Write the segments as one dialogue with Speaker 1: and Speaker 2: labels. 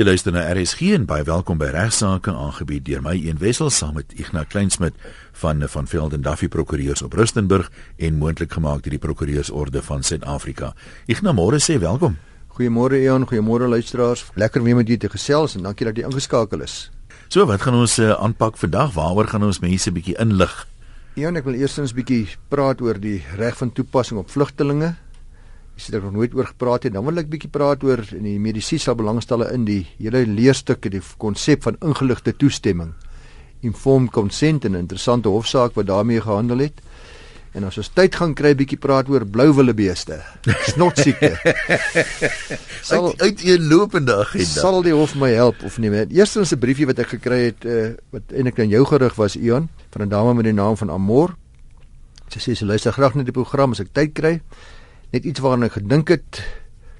Speaker 1: Jy luister na RSG en baie welkom by Regsake aangebied deur my een wessel saam met Ignas Kleinsmid van van Velden Duffy Prokureurs op Rustenburg en moontlik gemaak deur die Prokureursorde van Suid-Afrika. Ignas môre sê welkom.
Speaker 2: Goeiemôre Ian, goeiemôre luisteraars. Lekker weer met julle te gesels en dankie dat jy ingeskakel is.
Speaker 1: So, wat gaan ons uh, aanpak vandag? Waaroor gaan ons mense bietjie inlig?
Speaker 2: Ian, ek wil eerstens bietjie praat oor die reg van toepassing op vlugtelinge Ek sê ek nog nooit oor gepraat het. Dan wil ek bietjie praat oor in die mediese sal belangstel in die hele leerstukke die konsep van ingeligte toestemming. Informed consent 'n interessante hofsaak wat daarmee gehandel het. En as ons tyd gaan kry bietjie praat oor blouwille beeste. Snotsiekte.
Speaker 1: sal uit 'n lopende agenda.
Speaker 2: Sal die hof my help of nie? Eerstens 'n briefie wat ek gekry het uh, wat eintlik aan jou gerig was Ion van 'n dame met die naam van Amor. Sy sê sy luister graag na die program as ek tyd kry net iets waarna ek gedink het.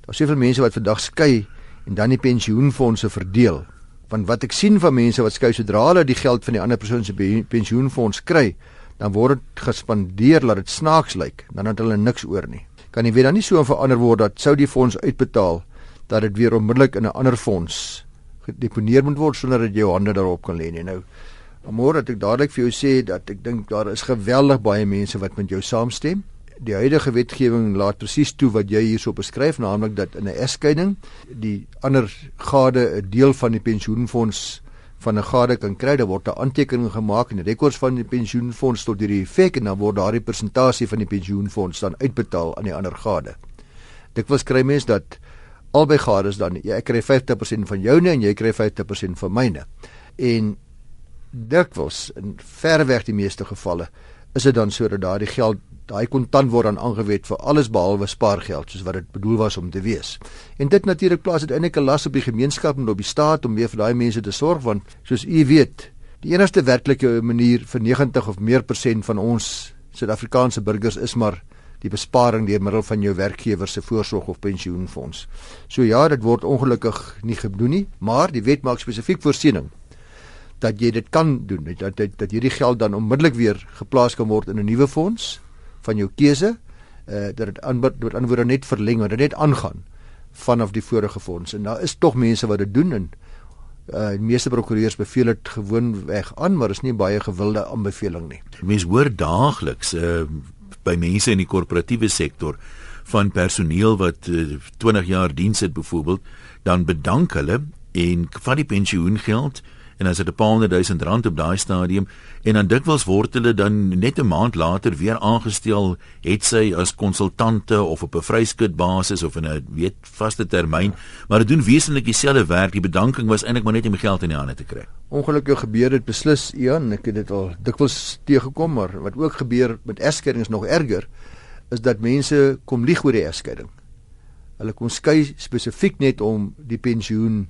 Speaker 2: Daar's soveel mense wat vandag skei en dan die pensioenfonde verdeel. Want wat ek sien van mense wat skei sodra hulle die geld van die ander persoon se pensioenfonds kry, dan word dit gespandeer laat dit snaaks lyk, dan het hulle niks oor nie. Kan nie weer dan nie so verander word dat sou die fonds uitbetaal dat dit weer onmiddellik in 'n ander fonds gedeponeer moet word sonder dat jy jou hande daarop kan lê nie. Nou Môre het ek dadelik vir jou sê dat ek dink daar is geweldig baie mense wat met jou saamstem die huidige wetgewing laat presies toe wat jy hierso beskryf, naamlik dat in 'n egskeiding die ander gade 'n deel van die pensioenfonds van 'n gade kan kry, dan word 'n aantekening gemaak in die rekords van die pensioenfonds tot hierdie effek en dan word daardie persentasie van die pensioenfonds dan uitbetaal aan die ander gade. Dit was kry mens dat albei gades dan ja, ek kry 50% van joune en jy kry 50% van myne. En dikwels in verreweg die meeste gevalle is dit dan sodat daardie geld daai kontant word dan aangewend vir alles behalwe spaargeld soos wat dit bedoel was om te wees. En dit natuurlik plaas dit eintlik 'n las op die gemeenskap en op die staat om weer vir daai mense te sorg want soos u weet, die enigste werklike manier vir 90 of meer persent van ons Suid-Afrikaanse burgers is maar die besparing deur middel van jou werkgewer se voorsorg of pensioenfonds. So ja, dit word ongelukkig nie gedoen nie, maar die wet maak spesifiek voorsiening dat jy dit kan doen dat dat, dat hierdie geld dan onmiddellik weer geplaas kan word in 'n nuwe fonds van jou keuse uh dat dit met ander woorde net verleng en net aangaan vanaf die vorige fonds en daar is tog mense wat dit doen en uh die meeste prokureurs beveel dit gewoon weg aan maar is nie baie gewilde aanbeveling nie.
Speaker 1: Mense hoor daagliks uh by mense in die korporatiewe sektor van personeel wat uh, 20 jaar diens het byvoorbeeld dan bedank hulle en van die pensioengeld en as dit 'n paar honderd duisend rand op daai stadium en dan dikwels word hulle dan net 'n maand later weer aangestel het sy as konsultante of op 'n vryskut basis of in 'n weet vaste termyn maar dit doen wesentlik dieselfde werk. Die bedanking was eintlik maar net om geld in die hande te kry.
Speaker 2: Ongelukkig gebeur dit beslis Ian ek het dit al dikwels teëgekom maar wat ook gebeur met egskeidings nog erger is dat mense kom lieg oor die egskeiding. Hulle kom skei spesifiek net om die pensioen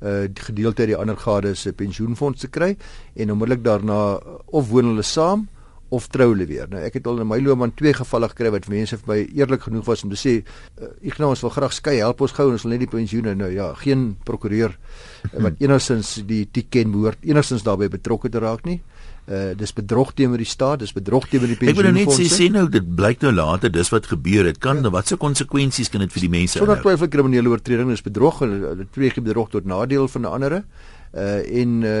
Speaker 2: uh gedeelte uit die ander gade se pensioenfonds te kry en onmiddellik daarna of woon hulle saam of trou hulle weer. Nou ek het al in my loopbaan twee gevalle gekry wat mense vir my eerlik genoeg was om te sê uh, Ignas wil graag skei, help ons gou ons wil net die pensioene nou ja, geen prokureur uh, wat enigstens die tiken behoort enigstens daarbey betrokke te raak nie. Uh dis bedrog teenoor die staat, dis bedrog teenoor die pensioenfonds.
Speaker 1: Ek wil nou net sê sê nou dit blyk nou later dis wat gebeur het. Kan ja. watse konsekwensies kan dit vir die mense
Speaker 2: hê? Sonder twyfel kriminele oortreding is bedrog, hulle twee gee bedrog tot nadeel van ander. Uh en uh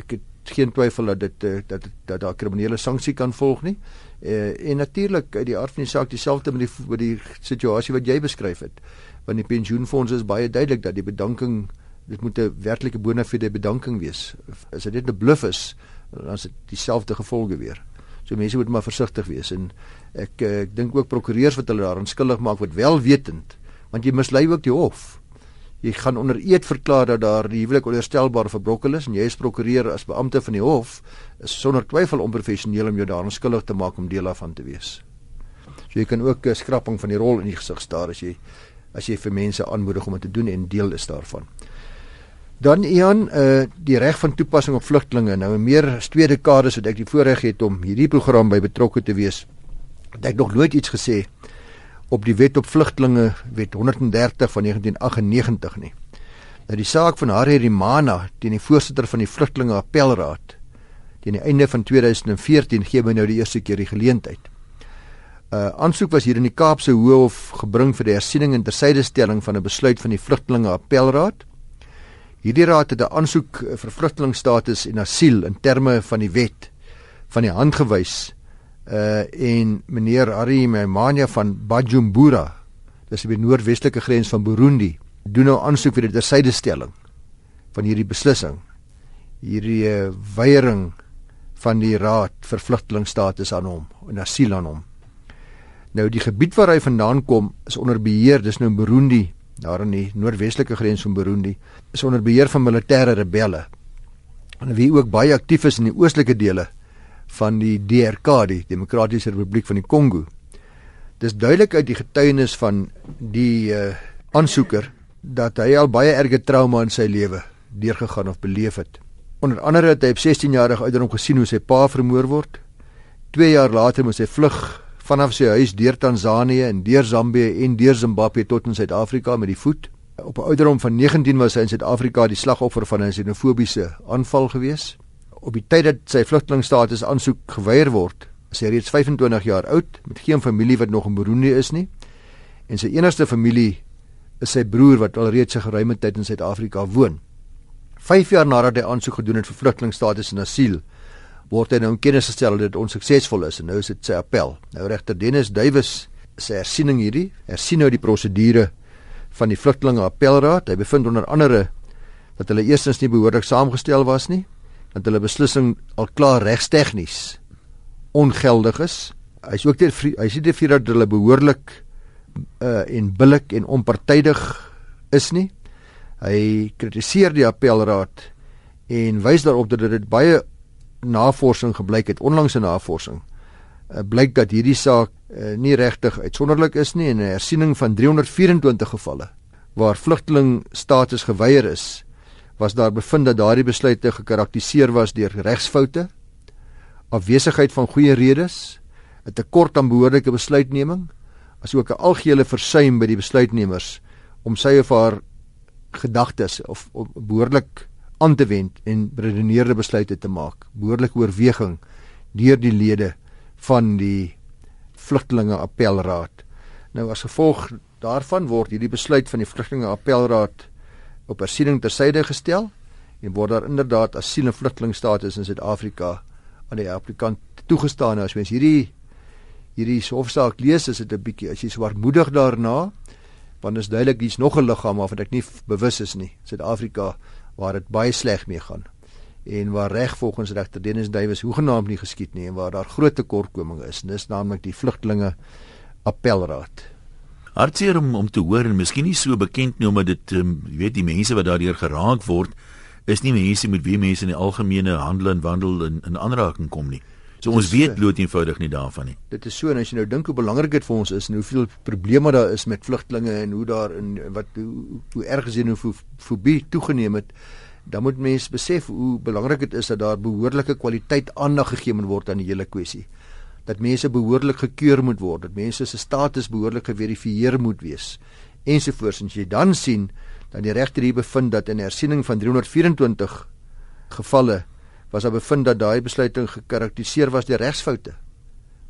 Speaker 2: ek het geen twyfel dat dit uh, dat dat daar kriminele sanksie kan volg nie. Uh en natuurlik uit die aard van die saak dieselfde met die met die situasie wat jy beskryf het. Want die pensioenfonds is baie duidelik dat die bedanking dit moet 'n werklike bona fide bedanking wees. As dit net 'n bluf is, dan is dit dieselfde gevolge weer. So mense moet maar versigtig wees en ek eh, ek dink ook prokureurs wat hulle daaraan skuldig maak wat wel wetend want jy mislei ook die hof. Jy gaan onder eed verklaar dat daar die huwelik onherstelbaar verbrokkel is en jy is prokureur as beampte van die hof is sonder twyfel onprofessioneel om jou daaraan skuldig te maak om deel daarvan te wees. So jy kan ook 'n skrapping van die rol in die gesig staar as jy as jy vir mense aanmoedig om dit te doen en deel is daarvan. Dan Ian, uh die reg van toepassing op vlugtlinge. Nou meer as twee dekades het ek die voorreg het om hierdie program by betrokke te wees. Het ek nog nooit iets gesê op die wet op vlugtlinge, wet 130 van 1998 nie. Nou die saak van Harry Rimana teen die voorsitter van die vlugtlinge appelraad teen die einde van 2014 gee my nou die eerste keer die geleentheid. 'n uh, Aansoek was hier in die Kaapse Hof gebring vir die hersiening en tersydestelling van 'n besluit van die vlugtlinge appelraad Hierdie raad het 'n aansoek vir vlugtelingstatus en asiel in terme van die wet van die hand gewys. Uh en meneer Harry Memania van Bajumbura, dis op die noordwestelike grens van Burundi, doen nou aansoek vir die tersydestelling van hierdie beslissing. Hierdie uh, weiering van die raad vir vlugtelingstatus aan hom en asiel aan hom. Nou die gebied waar hy vandaan kom is onder beheer, dis nou Burundi daar in die noordwestelike grens van Burundi is onder beheer van militêre rebelle. En wie ook baie aktief is in die oostelike dele van die DRK, die Demokratiese Republiek van die Kongo. Dis duidelik uit die getuienis van die uh, aansoeker dat hy al baie erge trauma in sy lewe deurgegaan of beleef het. Onder andere het hy op 16 jarige ouderdom gesien hoe sy pa vermoor word. 2 jaar later moes hy vlug vanaf sy huis deur Tansanië en deur Zambië en deur Zimbabwe tot in Suid-Afrika met die voet. Op 'n ouderdom van 19 was hy in Suid-Afrika die slagoffer van 'n xenofobiese aanval gewees. Op die tyd dat sy vlugtelingstatus aansoek geweier word, is hy reeds 25 jaar oud met geen familie wat nog in Burundi is nie. En sy enigste familie is sy broer wat alreeds 'n geruime tyd in Suid-Afrika woon. 5 jaar nadat hy aansoek gedoen het vir vlugtelingstatus en asiel, word hy nou in kennis gestel dat dit onsuksesvol is en nou is dit sy appel. Nou regter Dennis Duwys sê hersiening hierdie, hersien nou die prosedure van die vlugtelinge appelraad. Hy bevind onder andere dat hulle eerstens nie behoorlik saamgestel was nie, dat hulle beslissing al klaar regstegnies ongeldig is. Hy is ook dit hy sê dit vir dat hulle behoorlik uh en billik en onpartydig is nie. Hy kritiseer die appelraad en wys daarop dat dit baie navorsing gebleik het, onlangse navorsing, uh, blyk dat hierdie saak uh, nie regtig uitsonderlik is nie en 'n hersiening van 324 gevalle waar vlugteling status geweier is, was daar bevind dat daardie besluite gekarakteriseer was deur regsfoute, afwesigheid van goeie redes, 'n tekort aan behoorlike besluitneming, asook 'n algehele versuim by die besluitnemers om sy of haar gedagtes of, of behoorlik aan te wend en redeneerde besluite te maak. Behoorlike oorweging deur die lede van die vlugtelinge appelraad. Nou as gevolg daarvan word hierdie besluit van die vlugtelinge appelraad op hersiening tersyde gestel en word daar inderdaad asiel en vlugtelingstatus in Suid-Afrika aan die applikant toegestaan. Nou, as mens hierdie hierdie hofsaak lees, is dit 'n bietjie as jy swaarmoedig daarna want dit is duidelik dis nog 'n liggaam waarvan ek nie bewus is nie. Suid-Afrika waar dit baie sleg mee gaan en waar reg volgens regter Dennis Duwys hoegenaamd nie geskied nie en waar daar groot tekortkominge is. Dis naamlik die vlugtelinge appelraad.
Speaker 1: Hartseer om om te hoor en miskien nie so bekend nie omdat dit um, jy weet die mense wat daardeur geraak word is nie mense met wie mense in die algemene handel en wandel in in aanraking kom nie. So ons weet bloot eenvoudig nie daarvan nie.
Speaker 2: Dit is so en as jy nou dink hoe belangrik dit vir ons is en hoeveel probleme daar is met vlugtlinge en hoe daar in wat hoe, hoe erg xenofobie toegeneem het, dan moet mense besef hoe belangrik dit is dat daar behoorlike kwaliteit aandag gegee moet word aan die hele kwessie. Dat mense behoorlik gekeur moet word, dat mense se status behoorlik geverifieer moet wees ensovoorts. En jy dan sien dat die regter hier bevind dat in hersiening van 324 gevalle was daar bevind dat daai besluiting gekarakteriseer was deur regsfoute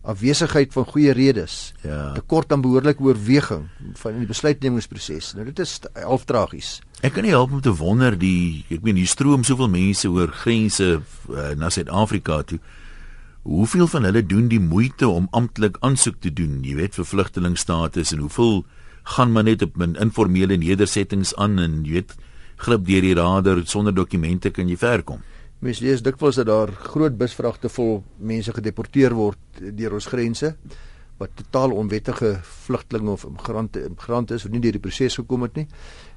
Speaker 2: afwesigheid van goeie redes ja. tekort aan behoorlike oorweging van in die besluitnemingsproses. Nou dit is half tragies.
Speaker 1: Ek kan nie help om te wonder die ek meen hier stroom soveel mense oor grense uh, na Suid-Afrika toe. Hoeveel van hulle doen die moeite om amptelik aansoek te doen? Jy weet vir vlugtelingstatus en hoeveel gaan maar net op 'n informele nedersettings aan en jy weet glip deur die radar sonder dokumente kan jy ver kom
Speaker 2: Mens lees dikwels dat daar groot busvragte vol mense gedeporteer word deur ons grense wat totaal onwettige vlugtelinge of immigrante immigrante is wat nie deur die proses gekom het nie.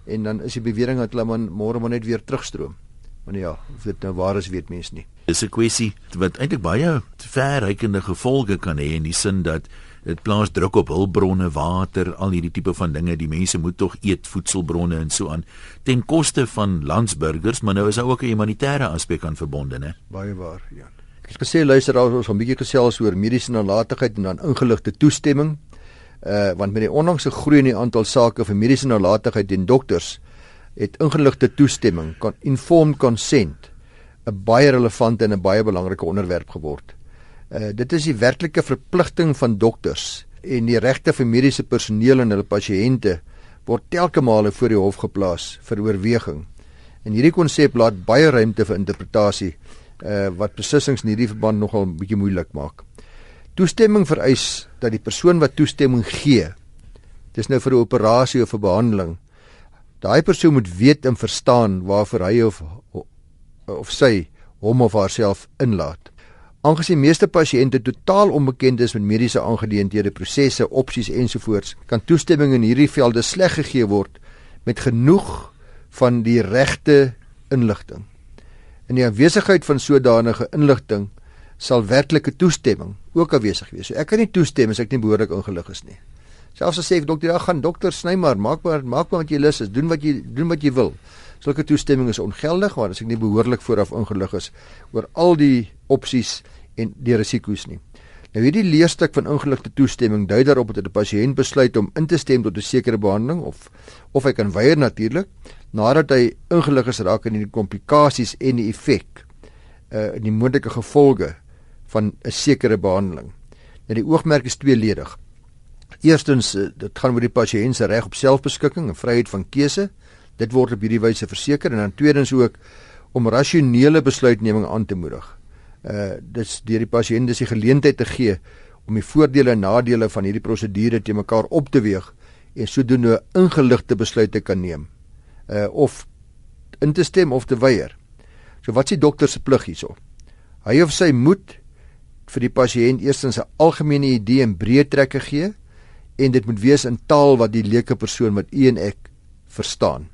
Speaker 2: En dan is die bewering dat hulle man môre maar net weer terugstroom. Maar ja, of dit nou waar is weet mense nie.
Speaker 1: Dis 'n kwessie wat eintlik baie verrykende gevolge kan hê in die sin dat dit plaas druk op hulpbronne, water, al hierdie tipe van dinge. Die mense moet tog eet, voedselbronne en so aan ten koste van landsburgers, maar nou is daar ook 'n humanitêre aspek aan verbonde, né?
Speaker 2: Baie waar, ja. Ek het gesê luister al ons 'n bietjie gesels oor mediese nalatigheid en dan ingeligte toestemming. Uh want met die onlangse groei in die aantal sake vir mediese nalatigheid en dokters het ingeligte toestemming, kan informed consent 'n baie relevante en 'n baie belangrike onderwerp geword. Uh, dit is die werklike verpligting van dokters en die regte vir mediese personeel en hulle pasiënte word telke male voor die hof geplaas vir oorweging. En hierdie konsep laat baie ruimte vir interpretasie uh wat beslissings in hierdie verband nogal 'n bietjie moeilik maak. Toestemming vereis dat die persoon wat toestemming gee, dis nou vir 'n operasie of 'n behandeling, daai persoon moet weet en verstaan waarvoor hy of of sy hom of haarself inlaat. Aangesien meeste pasiënte totaal onbekend is met mediese aangeleenthede, prosesse, opsies ensovoorts, kan toestemming in hierdie velde sleg gegee word met genoeg van die regte inligting. In die afwesigheid van sodanige inligting sal werklike toestemming ook afwesig wees. So ek kan nie toestem as ek nie behoorlik ingelig is nie. Selfs as sê ek dokter, ja, gaan dokter sny maar, maak maar maak maar wat jy lus is, doen wat jy doen wat jy wil. Sulke toestemming is ongeldig want as ek nie behoorlik vooraf ingelig is oor al die opsies en die risiko's nie. Nou hierdie leerstuk van ingeligte toestemming dui daarop dat 'n pasiënt besluit om in te stem tot 'n sekere behandeling of of hy kan weier natuurlik nadat hy ingelig is raak in die komplikasies en die effek uh in die moontlike gevolge van 'n sekere behandeling. Nou die oogmerk is tweeledig. Eerstens uh, dit gaan oor die pasiënt se reg op selfbeskikking en vryheid van keuse Dit word op hierdie wyse verseker en dan tweedens ook om rasionele besluitneming aan te moedig. Uh dis deur die pasiënt dis die geleentheid te gee om die voordele en nadele van hierdie prosedure te mekaar op te weeg en sodoende ingeligte besluite kan neem. Uh of in te stem of te weier. So wat s'ie dokter se plig hierso? Hy of sy moet vir die pasiënt eerstens 'n algemene idee en breë trekke gee en dit moet wees in taal wat die leuke persoon wat u en ek verstaan.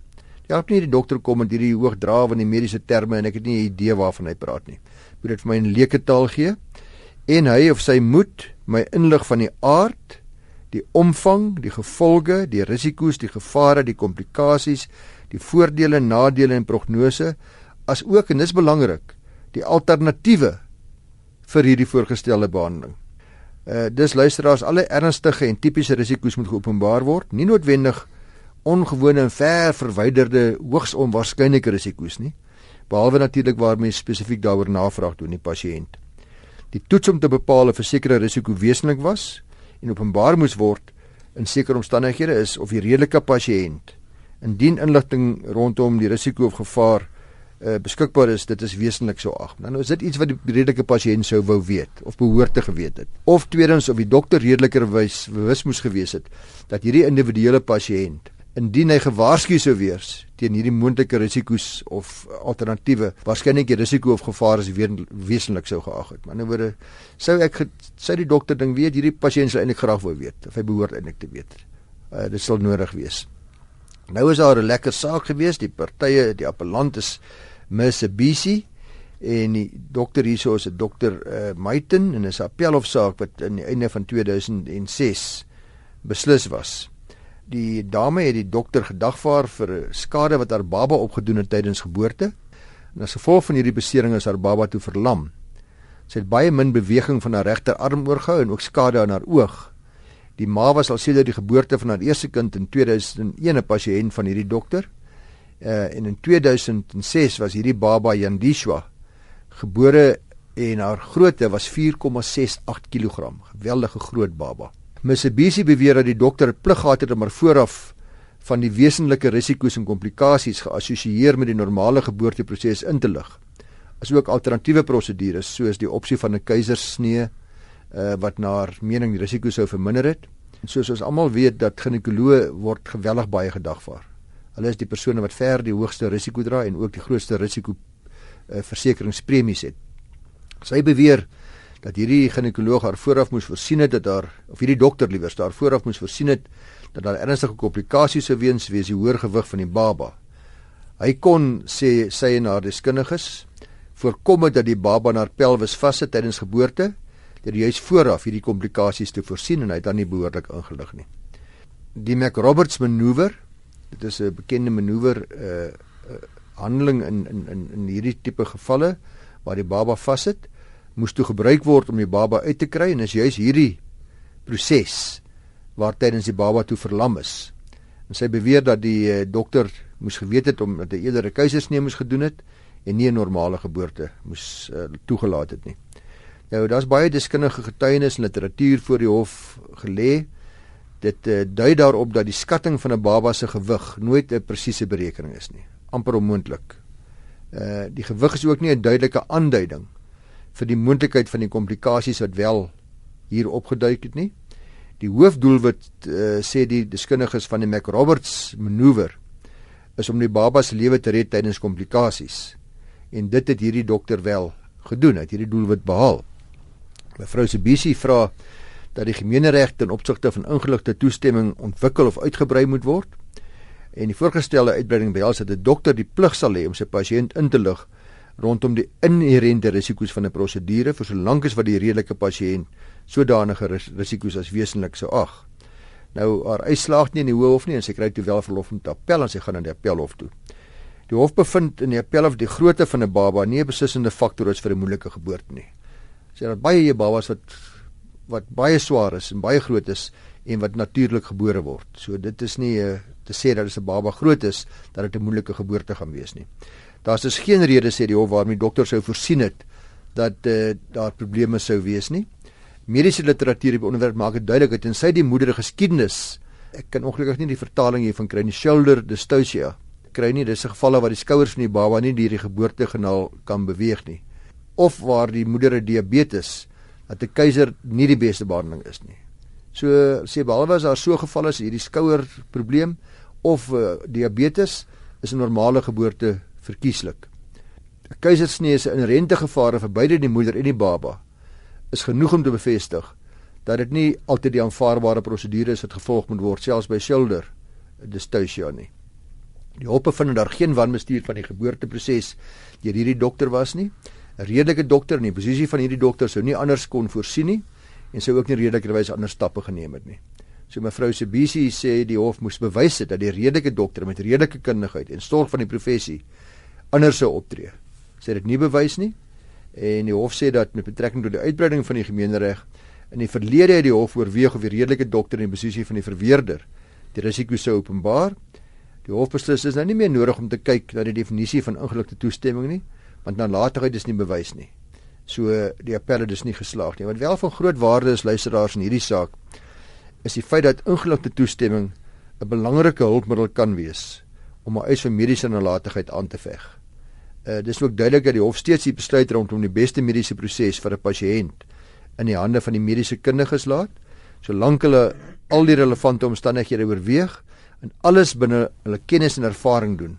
Speaker 2: Ek nie die dokter kom met hierdie hoogdra van die mediese terme en ek het nie 'n idee waarvan hy praat nie. Moet dit vir my in leuke taal gee en hy of sy moet my inlig van die aard, die omvang, die gevolge, die risiko's, die gevare, die komplikasies, die voordele, nadele en prognose as ook en dis belangrik, die alternatiewe vir hierdie voorgestelde behandeling. Uh dis luisteraars alle ernstige en tipiese risiko's moet geopenbaar word, nie noodwendig ongewone en ver verwyderde hoogs onwaarskynlike risiko's nie behalwe natuurlik waar mens spesifiek daaroor navraag doen die pasiënt. Die toets om te bepaal of 'n sekere risiko wesentlik was en openbaar moes word in sekere omstandighede is of die redelike pasiënt indien inligting rondom die risiko of gevaar uh, beskikbaar is dit is wesentlik so ag. Nou is dit iets wat die redelike pasiënt sou wou weet of behoort te geweet het? Of tweedens of die dokter redelikerwys bewus moes gewees het dat hierdie individuele pasiënt indien hy gewaarsku sou wees teen hierdie moontlike risiko's of alternatiewe, waarskynlik die risiko of gevaar is weer wesentlik sou geag het. Maar in 'n woorde sou ek sou die dokter ding weet hierdie pasiënt sou eintlik graag wou weet of hy behoort eintlik te weet. Uh, dit sal nodig wees. Nou is daar 'n lekker saak gewees, die partye, die appellant is Mitsubishi en die dokter hierso is 'n dokter uh, Meiten en is 'n appelhofsaak wat aan die einde van 2006 beslis was die dame het die dokter gedagvaar vir skade wat haar baba opgedoen het tydens geboorte. En as gevolg van hierdie besering is haar baba toe verlam. Sy het baie min beweging van haar regterarm oorgehou en ook skade aan haar oog. Die ma was al sedert die geboorte van haar eerste kind in 2001 'n pasiënt van hierdie dokter. Uh en in 2006 was hierdie baba Yandishwa gebore en haar grootte was 4,68 kg. Geweldige groot baba. Mitsubishi beweer dat die dokter plig gehad het om maar vooraf van die wesenlike risiko's en komplikasies geassosieer met die normale geboorteproses in te lig. Asook alternatiewe prosedures soos die opsie van 'n keisersnee uh, wat na mening die risiko sou verminder het. En soos ons almal weet dat ginekoloë word geweldig baie gedagvaar. Hulle is die persone wat ver die hoogste risiko dra en ook die grootste risiko uh, versekeringspremies het. Sy beweer dat hierdie ginekoloog haar vooraf moes voorsien het dat daar of hierdie dokter liewers daar vooraf moes voorsien het dat daar ernstige komplikasies sou wees wees die hoër gewig van die baba. Hy kon sê sy en haar deskundiges voorkom dat die baba na haar pelvis vassit tydens geboorte deur juis vooraf hierdie komplikasies te voorsien en hy het dan nie behoorlik ingelig nie. Die McRoberts manoeuvre, dit is 'n bekende manoeuvre uh, uh handeling in in in in hierdie tipe gevalle waar die baba vassit moes toe gebruik word om die baba uit te kry en is juis hierdie proses waar tydens die baba toe verlam is. En sy beweer dat die uh, dokter moes geweet het om dat 'n keisersnee moes gedoen het en nie 'n normale geboorte moes uh, toegelaat het nie. Nou daar's baie deskundige getuienis en literatuur voor die hof gelê. Dit uh, dui daarop dat die skatting van 'n baba se gewig nooit 'n presiese berekening is nie. amper onmoontlik Uh die gewig is ook nie 'n duidelike aanduiding vir die moontlikheid van die komplikasies wat wel hier opgeduik het nie. Die hoofdoelwit uh, sê die deskundiges van die McRoberts manoeuvre is om die baba se lewe te red tydens komplikasies. En dit het hierdie dokter wel gedoen, het hierdie doelwit behaal. Mevrou Sibisi vra dat die gemeenereg ten opsigte van ingeligte toestemming ontwikkel of uitgebrei moet word. En die voorgestelde uitbreiding behels dat 'n dokter die plig sal hê om sy pasiënt in te lig rondom die inherente risiko's van 'n prosedure vir solank as wat die redelike pasiënt sodanige risiko's as wesentlik sou ag. Nou haar uitslaag nie in die hof nie en sy kry toe wel verlof om te appel en sy gaan na die appelhof toe. Die hof bevind in die appelhof die grootte van 'n baba nie 'n beslissende faktor is vir 'n moeilike geboorte nie. Sy het baie babas wat wat baie swaar is en baie groot is en wat natuurlik gebore word. So dit is nie 'n eh, te sê dat as 'n baba groot is dat dit 'n moeilike geboorte gaan wees nie. Daar's dus geen rede sê die hof waarmee die dokter sou voorsien het dat uh, daar probleme sou wees nie. Mediese literatuur op onderwerp maak dit duidelik dat tensy die moeder geskiedenis ek kan ongelukkig nie die vertaling hiervan kry nie shoulder dystocia kry nie dis 'n gevalle waar die skouers van die baba nie deur die geboortekanaal kan beweeg nie of waar die moeder diabetes dat 'n keiser nie die beste behandeling is nie. So sê behalwe as daar so geval is hierdie skouer probleem of uh, diabetes is 'n normale geboorte verkieslik. 'n Keisersnee is 'n inherente gevaar vir beide die moeder en die baba. Is genoeg om te bevestig dat dit nie altyd die aanvaarbare prosedure is wat gevolg moet word selfs by shoulder dystocia nie. Die hope vind daar geen wanbestuur van die geboorteproses deur hierdie dokter was nie. 'n redelike dokter in die posisie van hierdie dokter sou nie anders kon voorsien nie en sou ook nie redelikerwys ander stappe geneem het nie. So mevrou Sibisi sê die hof moes bewys het dat die redelike dokter met redelike kundigheid en sorg van die professie anders sou optree. Sê dit nie bewys nie en die hof sê dat met betrekking tot die uitbreiding van die gemeenereg in die verlede het die hof oorweeg of die redelike dokter in die posisie van die verweerder die risiko sou openbaar. Die hof beslis is nou nie meer nodig om te kyk na die definisie van ingeligte toestemming nie want nalatigheid is nie bewys nie. So die appelle is nie geslaag nie. Wat wel van groot waarde is luisteraars in hierdie saak is die feit dat ingeligte toestemming 'n belangrike hulpmiddel kan wees om 'n eis vir mediese nalatigheid aan te veg. Uh dis ook duidelik dat die hof steeds die besluit rondom die beste mediese proses vir 'n pasiënt in die hande van die mediese kundiges laat, solank hulle al die relevante omstandighede oorweeg en alles binne hulle kennis en ervaring doen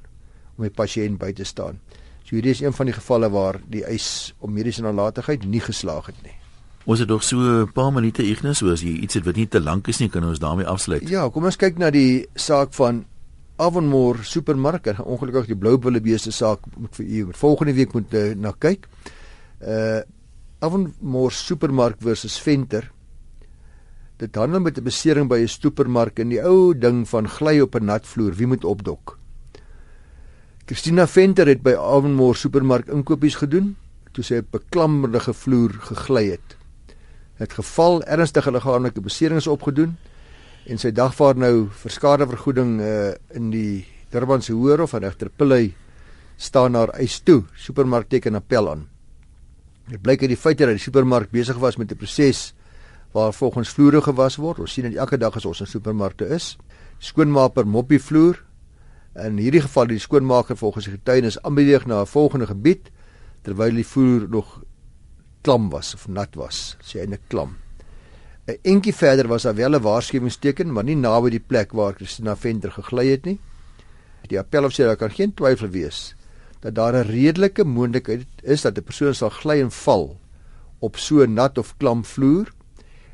Speaker 2: om die pasiënt by te staan. So hierdie is een van die gevalle waar die eis om mediese nalatigheid nie geslaag het nie.
Speaker 1: Ons het nog so 'n paar minute Ignas, so as jy iets het wat nie te lank is nie, kan ons daarmee afsluit.
Speaker 2: Ja, kom ons kyk na die saak van Avonmore Supermark, ongelukkig die blou bullebeeste saak moet vir u volgende week moet uh, na kyk. Uh Avonmore Supermark versus Venter. Dit handel met 'n besering by 'n supermark en die ou ding van gly op 'n nat vloer, wie moet opdok? Christina Venter het by Avonmore Supermark inkopies gedoen toe sy op 'n klammerige vloer gegly het. Het geval ernstige liggaamlike beserings opgedoen en sy dagvaar nou vir skadevergoeding uh, in die Durbanse Hoër van regter Pillay staan haar eis toe. Supermark teken appel aan. Dit blyk uit die feit dat die supermark besig was met 'n proses waar volgens vloere gewas word. Ons sien dit elke dag as ons in supermarkte is. Skoonmaker mop die vloer, In hierdie geval die skoonmaker volgens die getuienis aanbeweeg na 'n volgende gebied terwyl die voer nog klam was of nat was, hy 'n klam. 'n Entjie verder was daar wel 'n waarskuwingsteken, maar nie naby die plek waar Christina Venter gegly het nie. Die appel sê daar kan geen twyfel wees dat daar 'n redelike moontlikheid is dat 'n persoon sal gly en val op so nat of klam vloer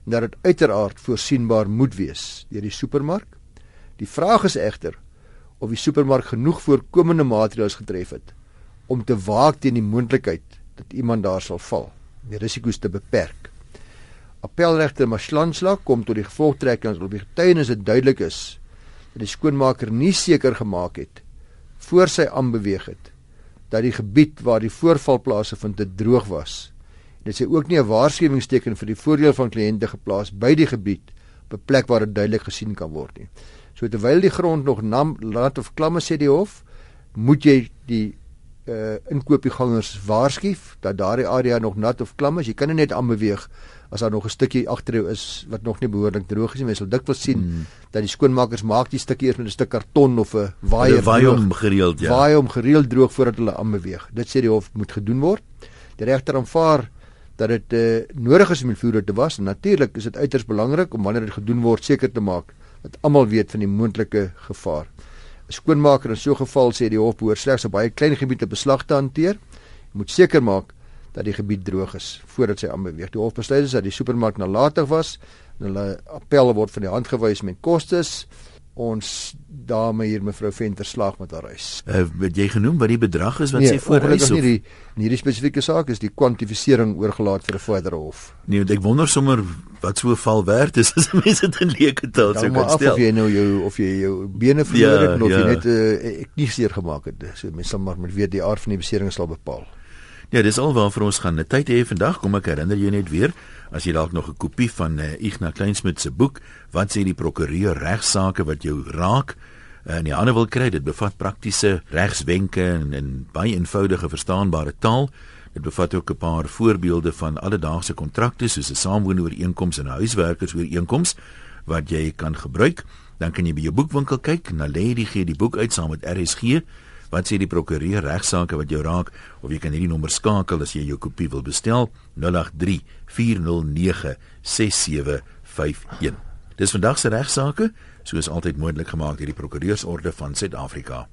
Speaker 2: en dat dit uiteraard voorsienbaar moet wees deur die supermark. Die vraag is egter of die supermark genoeg voorkomende maatreëls getref het om te waak teen die moontlikheid dat iemand daar sal val, die risiko's te beperk. Appelregter Maslansla kom tot die gevolgtrekking dat op die getuienis dit duidelik is dat die skoonmaker nie seker gemaak het voor sy aanbeweeg het dat die gebied waar die voorval plaasgevind het droog was. Dit sê ook nie 'n waarskuwingsteken vir die voordeel van kliënte geplaas by die gebied op 'n plek waar dit duidelik gesien kan word nie. So terwyl die grond nog nam laat of klamme sê die hof, moet jy die uh inkopiegangers waarsku dat daardie area nog nat of klam is. Jy kan nie net aanbeweeg as daar nog 'n stukkie agter is wat nog nie behoorlik droog is nie. Mens sal dikwels sien mm. dat die skoonmakers maak die stukkie eers met 'n stuk karton of 'n waier
Speaker 1: waai hom gereeld ja.
Speaker 2: Waai hom gereeld droog voordat hulle aanbeweeg. Dit sê die hof moet gedoen word. Die regter aanvaar dat dit uh, nodig is om die vloer te was en natuurlik is dit uiters belangrik om wanneer dit gedoen word seker te maak dat almal weet van die moontlike gevaar. 'n Skoonmaker in so 'n geval sê die hof behoort slegs 'n baie klein gebied te beslag te hanteer. Jy moet seker maak dat die gebied droog is voordat sy aanbeweeg. Die hof besluit is dat die supermark nalatig was en hulle appel word van die hand gewys met kostes ons dame hier mevrou Venter slag met haar huis.
Speaker 1: Uh, wat jy genoem wat die bedrag is wat nee, sy voorhuis
Speaker 2: of nie die in hierdie spesifieke saak is die kwantifisering oorgelaat vir 'n verdere hof.
Speaker 1: Nee, ek wonder sommer wat so 'n val werd is as mense dit in leuke taal sou kan stel.
Speaker 2: Of jy nou jou of jy jou bene verloor ja, het of ja. jy net 'n uh, ek nie seer gemaak het. So mense sal maar met weet die aard van die besering sal bepaal.
Speaker 1: Ja, dis al waar vir ons gaan. 'n Tyd hê vandag, kom ek herinner jou net weer as jy dalk nog 'n kopie van uh, Ignas Kleinsmid se boek wat sê die prokureur regsaake wat jou raak in die hande wil kry. Dit bevat praktiese regswenke en, en baie eenvoudige verstaanbare taal. Dit bevat ook 'n paar voorbeelde van alledaagse kontrakte soos 'n saamwoonooreenkoms en 'n huiswerkersooreenkoms wat jy kan gebruik. Dan kan jy by jou boekwinkel kyk, na lê die gee die boek uit saam met RSG Wat sê die prokureur regsaake wat jou raak of jy kan hierdie nommer skakel as jy jou kopie wil bestel 083 409 6751. Dis vandag se regsaake, soos altyd moontlik gemaak deur die Prokureursorde van Suid-Afrika.